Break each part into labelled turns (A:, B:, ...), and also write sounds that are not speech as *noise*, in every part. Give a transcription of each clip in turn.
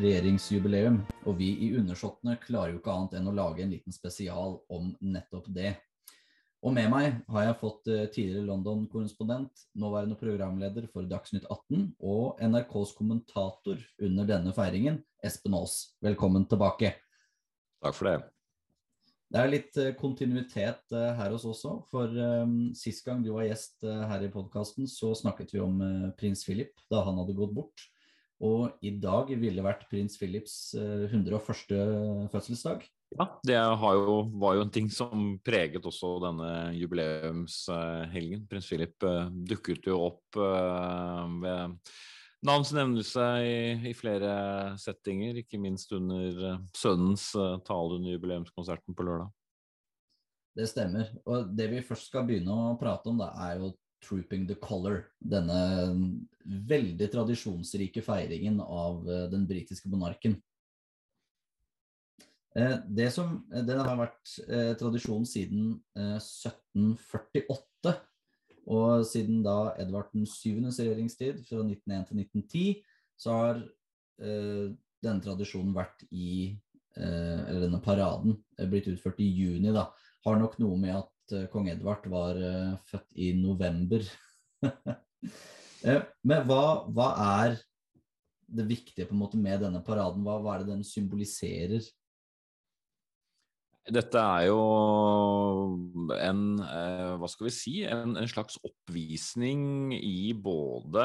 A: regjeringsjubileum, og vi i Undersåttene klarer jo ikke annet enn å lage en liten spesial om nettopp det. Og med meg har jeg fått eh, tidligere London-korrespondent, nåværende programleder for Dagsnytt 18 og NRKs kommentator under denne feiringen, Espen Aas. Velkommen tilbake.
B: Takk for det.
A: Det er litt eh, kontinuitet eh, her hos oss også. For um, sist gang du var gjest her i podkasten, så snakket vi om prins Philip da han hadde gått bort. Og i dag ville vært prins Philips uh, 101. fødselsdag.
B: Ja, det jo, var jo en ting som preget også denne jubileumshelgen. Prins Philip uh, dukket jo opp uh, ved navns nevnelse i, i, flere settinger, ikke minst under sønnens tale under jubileumskonserten på lørdag.
A: Det stemmer. Og det vi først skal begynne å prate om, da, er jo Trooping the Color. Denne veldig tradisjonsrike feiringen av den britiske monarken. Eh, det som, eh, den har vært eh, tradisjon siden 1748. Og siden da Edvard 7.s regjeringstid, fra 1901 til 1910, så har eh, denne tradisjonen vært i eh, Eller denne paraden blitt utført i juni, da. Har nok noe med at eh, kong Edvard var født i november. *laughs* Men hva, hva, er det viktige på en måte med denne paraden? Hva, hva er det den symboliserer?
B: Dette er jo en, eh, hva skal vi si, en, en slags oppvisning i både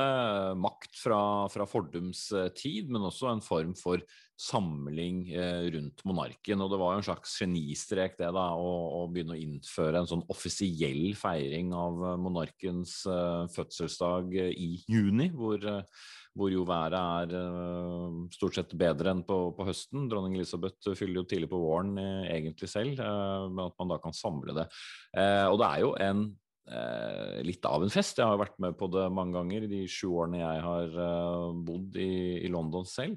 B: makt fra, fra, fordums tid, men også en form for samling eh, rundt monarken. Og det var jo en slags genistrek det da, å, å, begynne å innføre en sånn offisiell feiring av monarkens eh, fødselsdag i juni, hvor hvor jo været er uh, stort sett bedre enn på, på, høsten. Dronning Elisabeth fyller jo tidlig på våren uh, egentlig selv, uh, men at man da kan samle det. og det er jo en litt av en fest. Jeg har vært med på det mange ganger i de sju årene jeg har bodd i, i London selv.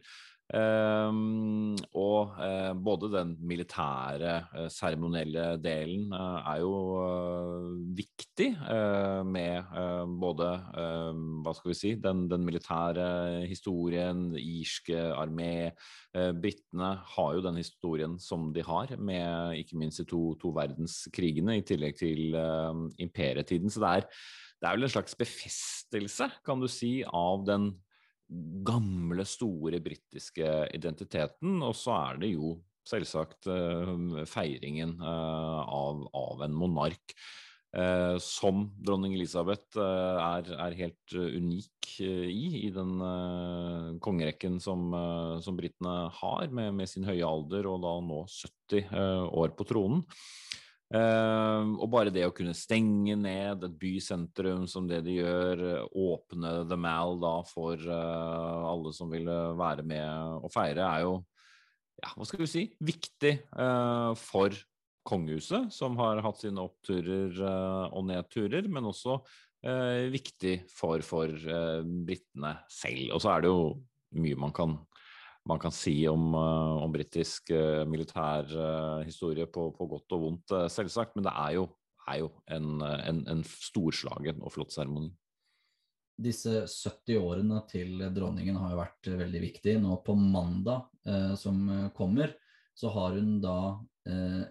B: Um, og uh, både den militære, uh, seremonielle delen uh, er jo viktig med både hva skal vi si, den, den militære historien, irske armé. Britene har jo den historien som de har, med ikke minst de to, to verdenskrigene, i tillegg til imperietiden. Så det er, det er vel en slags befestelse, kan du si, av den gamle, store britiske identiteten. Og så er det jo selvsagt uh, feiringen uh, av, av, en monark. Eh, som dronning Elisabeth er, er, helt unik i, i den kongerekken som, som britene har, med, med, sin høye alder og da nå 70 år på tronen. Uh, og bare det å kunne stenge ned et bysentrum som det de gjør, åpne The Mal da for uh, alle som vil være med og feire, er jo ja, hva skal vi si, viktig uh, for kongehuset, som har hatt sine oppturer og nedturer, men også viktig for, for britene selv. Og så er det jo mye man kan man kan si om, eh, om britisk militærhistorie militær uh, historie på, på, godt og vondt, selvsagt. Men det er jo, er jo en, en, en, storslagen og flott seremoni.
A: Disse 70 årene til dronningen har jo vært veldig viktig. Nå på mandag som kommer, så har hun da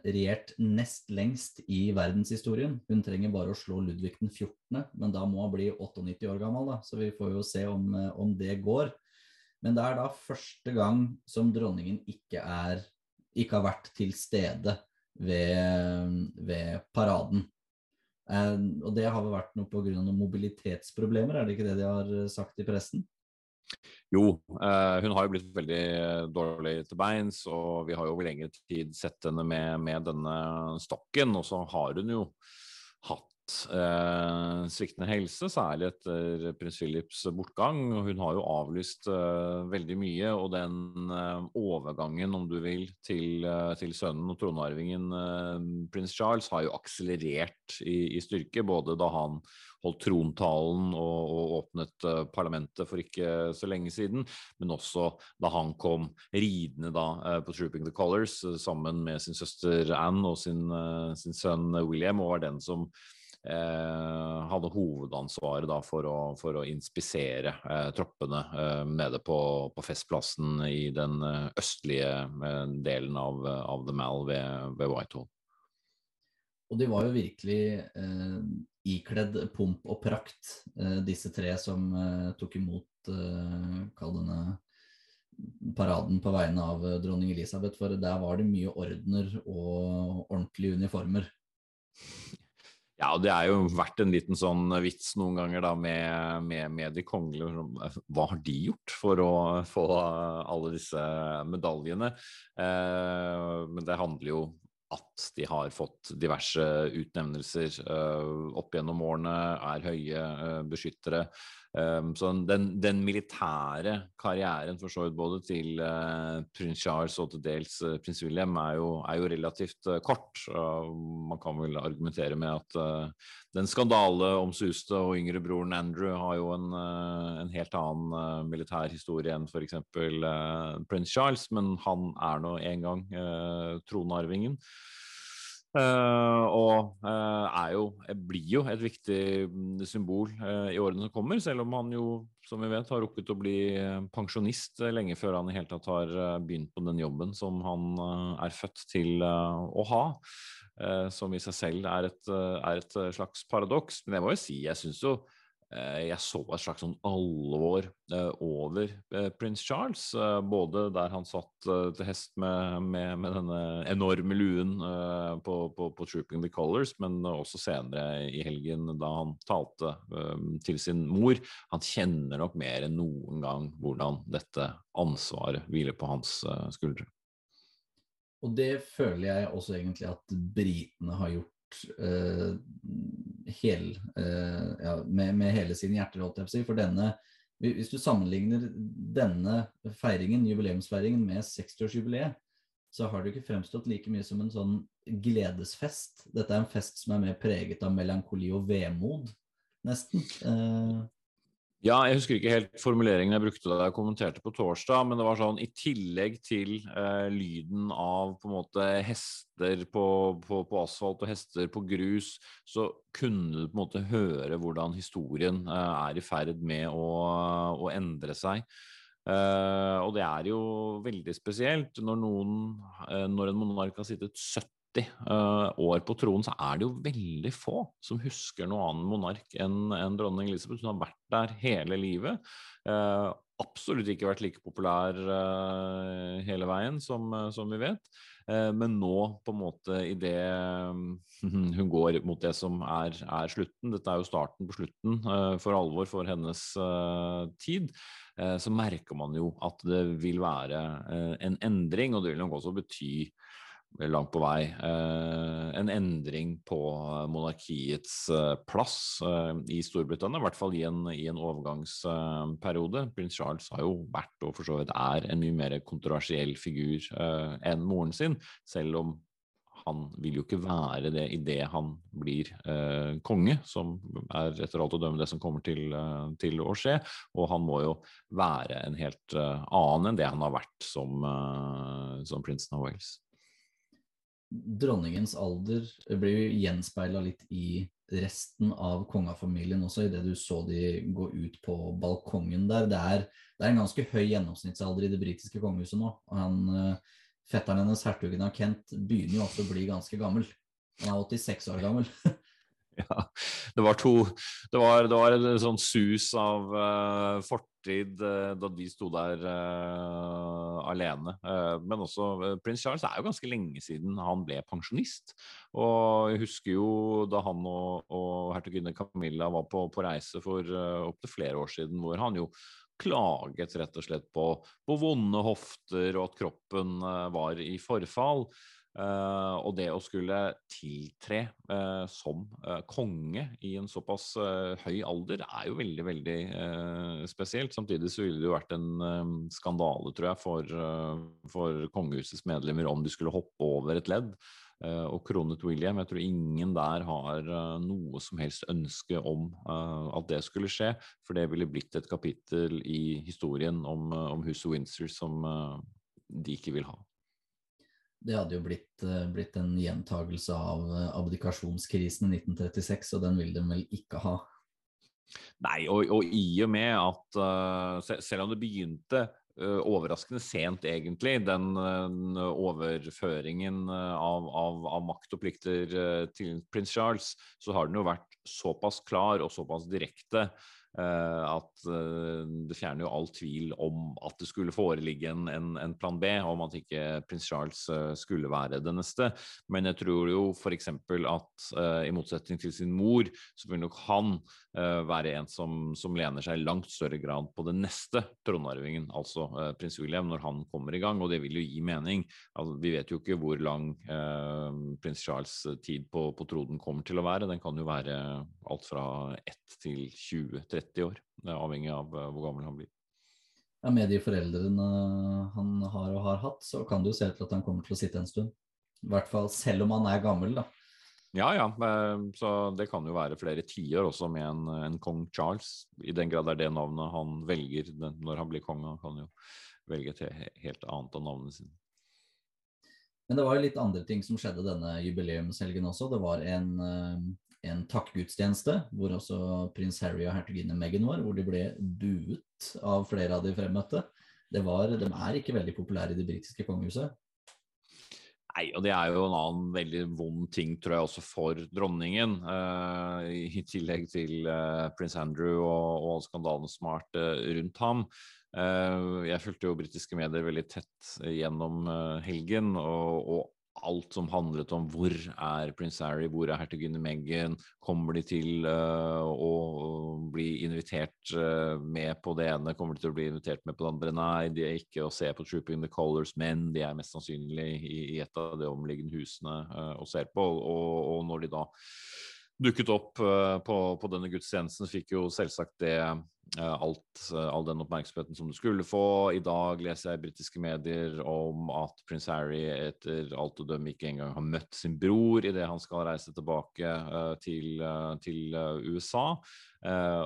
A: regjert nest lengst i verdenshistorien. Hun trenger bare å slå Ludvig den 14., men da må hun bli 98 år gammel, da. så vi får jo se om, om det går. Men det er da første gang som dronningen ikke, er, ikke har vært til stede ved, ved paraden. Eh, og det har vel vært noe pga. noen mobilitetsproblemer, er det ikke det de har sagt i pressen?
B: Jo, eh, hun har jo blitt veldig dårlig til beins, og vi har jo over lengre tid sett henne med, med denne stokken. Og så har hun jo hatt eh, sviktende helse, særlig etter prins Philips bortgang. Hun har jo avlyst eh, veldig mye, og den eh, overgangen, om du vil, til, eh, til sønnen og tronarvingen eh, prins Charles har jo akselerert i, i, styrke, både da han holdt trontalen og, og åpnet uh, parlamentet for ikke så lenge siden, men også da han kom ridende da på Trooping the Colors sammen med sin søster Anne og sin, sin sønn William, og var den som Eh, hadde hovedansvaret da, for, å, for å inspisere eh, troppene eh, nede på, på, festplassen i den eh, østlige eh, delen av, av The Mall ved, ved, Whitehall.
A: Og de var jo virkelig eh, ikledd pomp og prakt, disse tre som tok imot kall denne paraden på vegne av dronning Elisabeth, for der var det mye ordener og ordentlige uniformer.
B: Ja, det er jo vært en liten sånn vits noen ganger da med, med, med de kongelige. Hva har de gjort for å få alle disse medaljene? Eh, men det handler jo at de har fått diverse utnevnelser eh, opp gjennom årene, er høye eh, beskyttere. Um, så den, den, militære karrieren for så vidt både til uh, prins Charles og til dels uh, prins William er jo, er jo relativt uh, kort. man kan vel argumentere med at den skandale omsuste og yngre broren Andrew har jo en, en helt annen militær historie enn f.eks. Prins Charles, men han er nå en gang tronarvingen. Uh, og er jo, blir jo et viktig mm, symbol i årene som kommer, selv om han jo, som vi vet, har rukket å bli pensjonist lenge før han i hele tatt har begynt på den jobben som han er født til å ha. som i seg selv er et, er et slags paradoks. Men jeg må jo si, jeg syns jo Eh, jeg så et slags sånn alvor eh, over eh, prins Charles. Både der han satt til hest med, med, med denne enorme luen på, på, på, Trooping the Colors, men også senere i helgen da han talte til sin mor. Han kjenner nok mer enn noen gang hvordan dette ansvaret hviler på hans skuldre.
A: Og det føler jeg også egentlig at britene har gjort uh, hel, uh, ja, med, med, hele sine hjerter, holdt jeg si. For denne, hvis du sammenligner denne feiringen, jubileumsfeiringen med 60-årsjubileet, så har det ikke fremstått like mye som en sånn gledesfest. Dette er en fest som er mer preget av melankoli og vemod, nesten. Uh,
B: ja, jeg husker ikke helt formuleringen jeg brukte da jeg kommenterte på torsdag, men det var sånn i tillegg til eh, lyden av på en måte hester på, på, på, asfalt og hester på grus, så kunne du på en måte høre hvordan historien eh, er i ferd med å, å endre seg. Eh, og det er jo veldig spesielt når noen, eh, når en monark har sittet 70 90 uh, år på tronen, så er det jo veldig få som husker noen annen monark enn en dronning Elisabeth. Hun har vært der hele livet. Uh, absolutt ikke vært like populær uh, hele veien, som, som vi vet. men nå, på en måte, idet *laughs* hun går mot det som er, er, slutten, dette er jo starten på slutten for alvor for hennes tid, så merker man jo at det vil være en endring, og det vil nok også bety langt på vei eh, en endring på monarkiets eh, plass eh, i Storbritannia, i hvert fall i en, i en overgangsperiode. Prins Charles har jo vært, og for så vidt er, en mye mer kontroversiell figur enn moren sin, selv om han vil jo ikke være det idet han blir eh, konge, som er etter alt å dømme det som kommer til, til å skje. Og han må jo være en helt annen enn det han har vært som, som prinsen av Wales
A: dronningens alder blir jo gjenspeila litt i resten av kongefamilien også, idet du så de gå ut på balkongen der. Det er, det er en ganske høy gjennomsnittsalder i det britiske kongehuset nå. han, eh, Fetteren hennes, hertugen av Kent, begynner jo også å bli ganske gammel. Han er 86 år gammel. *laughs*
B: Ja, det var to Det var, det var en sånn sus av uh, fortid uh, da de sto der uh, alene. men også prins Charles er jo ganske lenge siden han ble pensjonist. Og jeg husker jo da han og, og hertuginne Camilla var på, på reise for uh, opptil flere år siden, hvor han jo klaget rett og slett på, på vonde hofter og at kroppen var i forfall. Uh, og det å skulle tiltre uh, som uh, konge i en såpass høy alder er jo veldig, veldig spesielt. Samtidig så ville det jo vært en skandale, tror jeg, for, for, kongehusets medlemmer om de skulle hoppe over et ledd. og kronet William. Jeg tror ingen der har noe som helst ønske om at det skulle skje, for det ville blitt et kapittel i historien om, om huset Windsor som de ikke vil ha.
A: Det hadde jo blitt, blitt en gjentagelse av abdikasjonskrisen i 1936, og den vil de vel ikke ha.
B: Nei, og, og, i og med at uh, selv om det begynte uh, overraskende sent, egentlig, den uh, overføringen av, av, av, makt og plikter til prins Charles, så har den jo vært såpass klar og såpass direkte Eh, at eh, det fjerner jo all tvil om at det skulle foreligge en, en, en, plan B, om at ikke prins Charles eh, skulle være det neste. Men jeg tror jo f.eks. at i motsetning til sin mor, så vil nok han være en som, som, lener seg i langt større grad på den neste tronarvingen, altså prins William, når han kommer i gang. Og det vil jo gi mening. Altså, vi vet jo ikke hvor lang prins Charles' tid på, på tronen kommer til å være. Den kan jo være alt fra 1 til 20-30 30 år, avhengig av eh, hvor gammel han blir.
A: Ja, Med de foreldrene han har og har hatt, så kan det jo se ut til at han kommer til å sitte en stund. I hvert fall selv om han er gammel, da.
B: Ja, ja. Eh, så det kan jo være flere tiår også med en, en, kong Charles. I den grad det er det navnet han velger når han blir konge. Han kan jo velge et helt annet av navnet sine.
A: Men det var jo litt andre ting som skjedde denne jubileumshelgen også. Det var en, eh, en takkegudstjeneste hvor også prins Harry og hertuginne Meghan var, hvor de ble buet av flere av de fremmøtte. Var, de er ikke veldig populære i det britiske kongehuset.
B: Nei, og det er jo en annen veldig vond ting, tror jeg, også for dronningen. Uh, I tillegg til uh, prins Andrew og, og skandalen smart uh, rundt ham. jeg fulgte jo britiske medier veldig tett gjennom helgen, og, og alt som handlet om hvor er prins Harry, hvor er hertuginne Meghan, kommer de til uh, å bli invitert uh, med på det ene, kommer de til å bli invitert med på det andre? Nei, de er ikke å se på Trooping the Colors, men de er mest sannsynlig i, i et av de omliggende husene uh, og ser på. Og, og, når de da dukket opp på, på denne gudstjenesten, fikk jo selvsagt det Eh, alt, eh, all den oppmerksomheten som du skulle få. I dag leser jeg i britiske medier om at prins Harry etter alt å dømme ikke engang har møtt sin bror idet han skal reise tilbake til, til USA.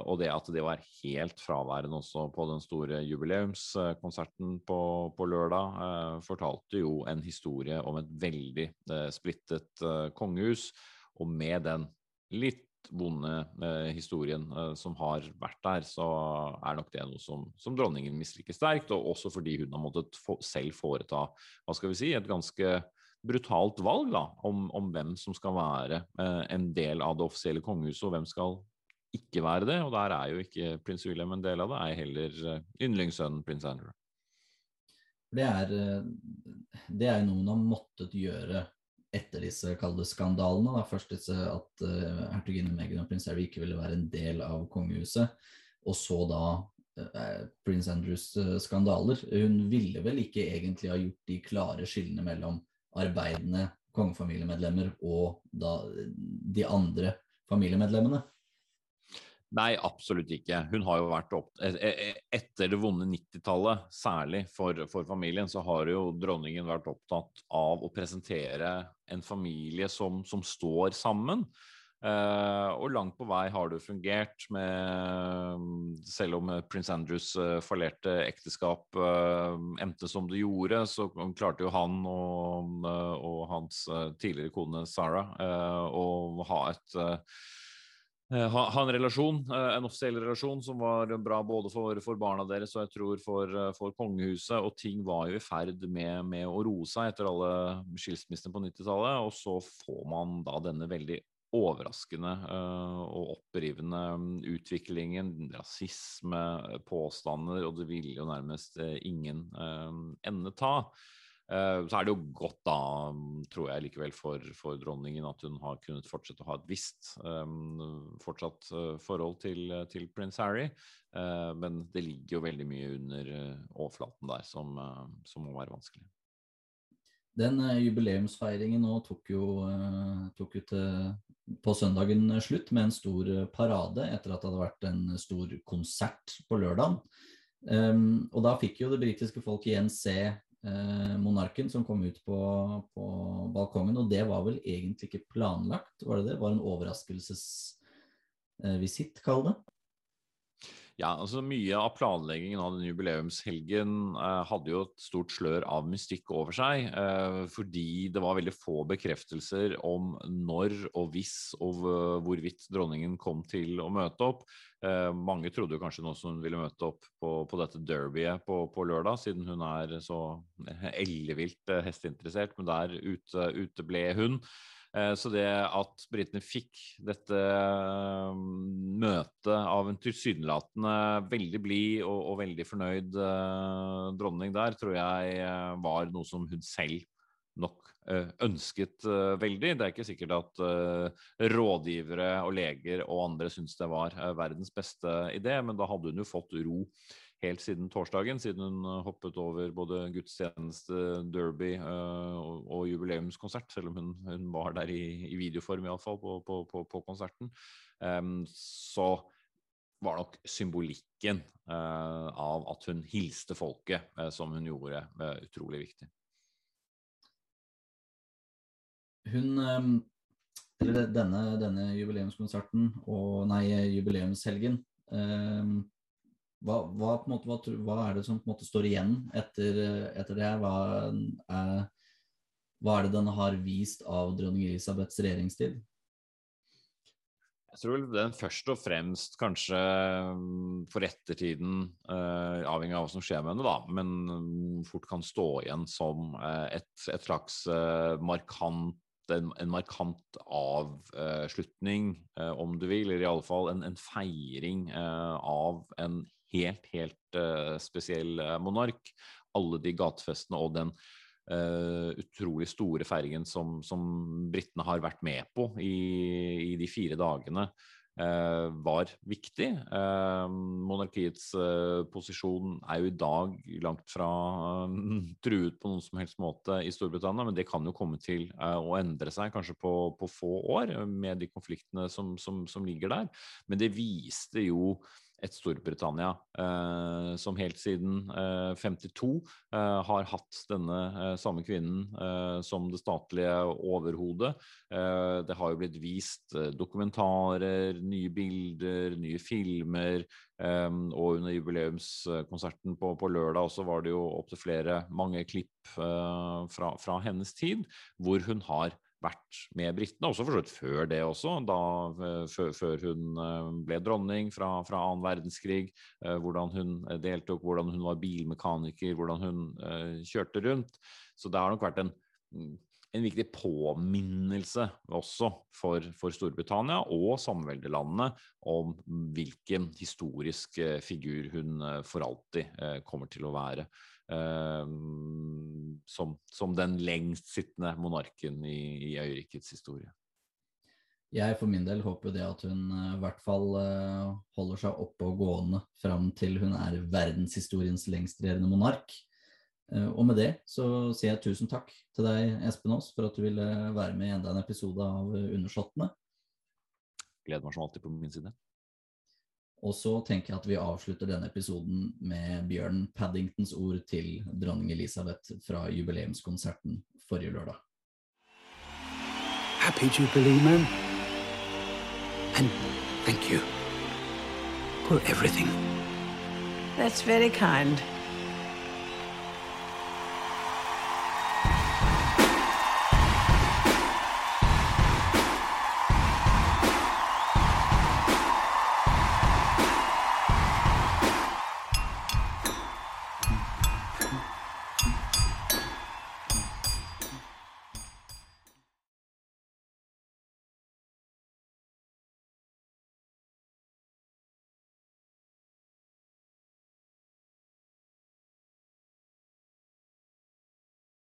B: og det at det var helt fraværende også på den store jubileumskonserten på, på lørdag, fortalte jo en historie om et veldig splittet kongehus. Og med den litt vonde eh, historien eh, som har vært der, så er nok det noe som, som dronningen misliker sterkt. Og også fordi hun har måttet få, selv foreta hva skal vi si, et ganske brutalt valg da, om, om hvem som skal være eh, en del av det offisielle kongehuset, og hvem skal ikke være det. Og der er jo ikke prins William en del av det, er heller eh, yndlingssønnen prins Andrew.
A: Det er, eh, det er noe man har måttet gjøre etter disse kalde skandalene. Da. Først disse at uh, hertuginne Meghan og prins Harry ikke ville være en del av kongehuset. Og så da uh, prins Andrews uh, skandaler. Hun ville vel ikke egentlig ha gjort de klare skillene mellom arbeidende kongefamiliemedlemmer og da de andre familiemedlemmene.
B: Nei, absolutt ikke. Hun har jo vært opp e, e, e, Etter det vonde 90-tallet, særlig for, for, familien, så har jo dronningen vært opptatt av å presentere en familie som, som står sammen. Uh, og langt på vei har det fungert med Selv om prins Andrews uh, fallerte ekteskap uh, endte som det gjorde, så klarte jo han og, og hans tidligere kone Sarah å ha et Eh, ha, ha, en relasjon, eh, en offisiell relasjon som var bra både for, for barna deres og jeg tror for, eh, for, kongehuset. Og ting var jo i ferd med, med å roe seg etter alle skilsmissene på 90-tallet. Og så får man da denne veldig overraskende uh, og opprivende mm, utviklingen. Rasisme, påstander, og det ville jo nærmest ingen uh, ende ta. Eh, så er det jo godt da, tror jeg likevel for, for, dronningen at hun har kunnet fortsette å ha et visst um, fortsatt uh, forhold til, til prins Harry. Uh, men det ligger jo veldig mye under uh, overflaten der som, som, må være vanskelig.
A: Den jubileumsfeiringen nå tok jo, tok jo til, på søndagen slutt med en stor parade etter at det hadde vært en stor konsert på lørdagen. Um, og da fikk jo det britiske folk igjen se eh, monarken som kom ut på, på, balkongen. Og det var vel egentlig ikke planlagt, var det det? Var en overraskelsesvisitt, eh, kall det?
B: Ja, altså Mye av planleggingen av den jubileumshelgen eh, hadde jo et stort slør av mystikk over seg. Eh, fordi det var veldig få bekreftelser om når og hvis og hvorvidt dronningen kom til å møte opp. Eh, mange trodde jo kanskje nå som hun ville møte opp på, på dette derbyet på, på, lørdag, siden hun er så ellevilt eh, hesteinteressert. Men der ute, ute ble hun. Eh, så det at britene fikk dette eh, møtet av en tilsynelatende veldig blid og, og, veldig fornøyd uh, dronning der, tror jeg var noe som hun selv nok ønsket veldig. Det er ikke sikkert at rådgivere og leger og andre syntes det var verdens beste idé, men da hadde hun jo fått ro helt siden torsdagen, siden hun eh, hoppet over både gudstjeneste, derby uh, og, og, jubileumskonsert, selv om hun, hun var der i, i videoform iallfall på, på, på, på konserten. Um, så var nok symbolikken uh, av at hun hilste folket, uh, som hun gjorde, utrolig viktig.
A: Hun um, Eller denne, denne jubileumskonserten og nei, jubileumshelgen um, hva, hva, måte, hva, hva, er det som på en måte står igjen etter, etter det her? Hva er, hva er det den har vist av dronning Elisabeths regjeringstid?
B: Jeg tror den først og fremst kanskje mm, for ettertiden, eh, avhengig av hva som skjer med henne, da, men fort kan stå igjen som uh, et, et, slags uh, markant en, en, markant avslutning, om du vil, eller iallfall en, en feiring av en helt, helt uh, spesiell monark. Alle de gatefestene og den uh, utrolig store feiringen som, som britene har vært med på i, i de fire dagene, var viktig. monarkiets posisjon er jo i dag langt fra truet på noen som helst måte i Storbritannia, men det kan jo komme til å endre seg kanskje på, på få år med de konfliktene som, som, som ligger der. Men det viste jo et Storbritannia eh, som helt siden eh, 52 eh, har hatt denne eh, samme kvinnen eh, som det statlige overhodet. Eh, det har jo blitt vist dokumentarer, nye bilder, nye filmer. og under jubileumskonserten på, på, lørdag også var det jo opptil flere, mange klipp fra, fra hennes tid, hvor hun har vært med britene, også for så vidt før det også, da, eh, før, hun eh, ble dronning fra, fra annen verdenskrig. Eh, hvordan hun deltok, hvordan hun var bilmekaniker, hvordan hun kjørte rundt. Så det har nok vært en, en viktig påminnelse også for, for Storbritannia og samveldelandene om hvilken historisk figur hun for alltid kommer til å være. Uh, som, som, den lengstsittende monarken i, i øyrikets historie.
A: Jeg for min del håper det at hun uh, i hvert fall uh, holder seg oppe og gående fram til hun er verdenshistoriens lengstregjerende monark. og med det så sier jeg tusen takk til deg, Espen Aas, for at du ville være med i enda en episode av Undersåttene.
B: Gleder meg som alltid på min side.
A: Og så tenker jeg at vi avslutter denne episoden med Bjørn Paddingtons ord til dronning Elisabeth fra jubileumskonserten forrige lørdag. Happy Jubilee, man. And thank you for everything. That's very kind.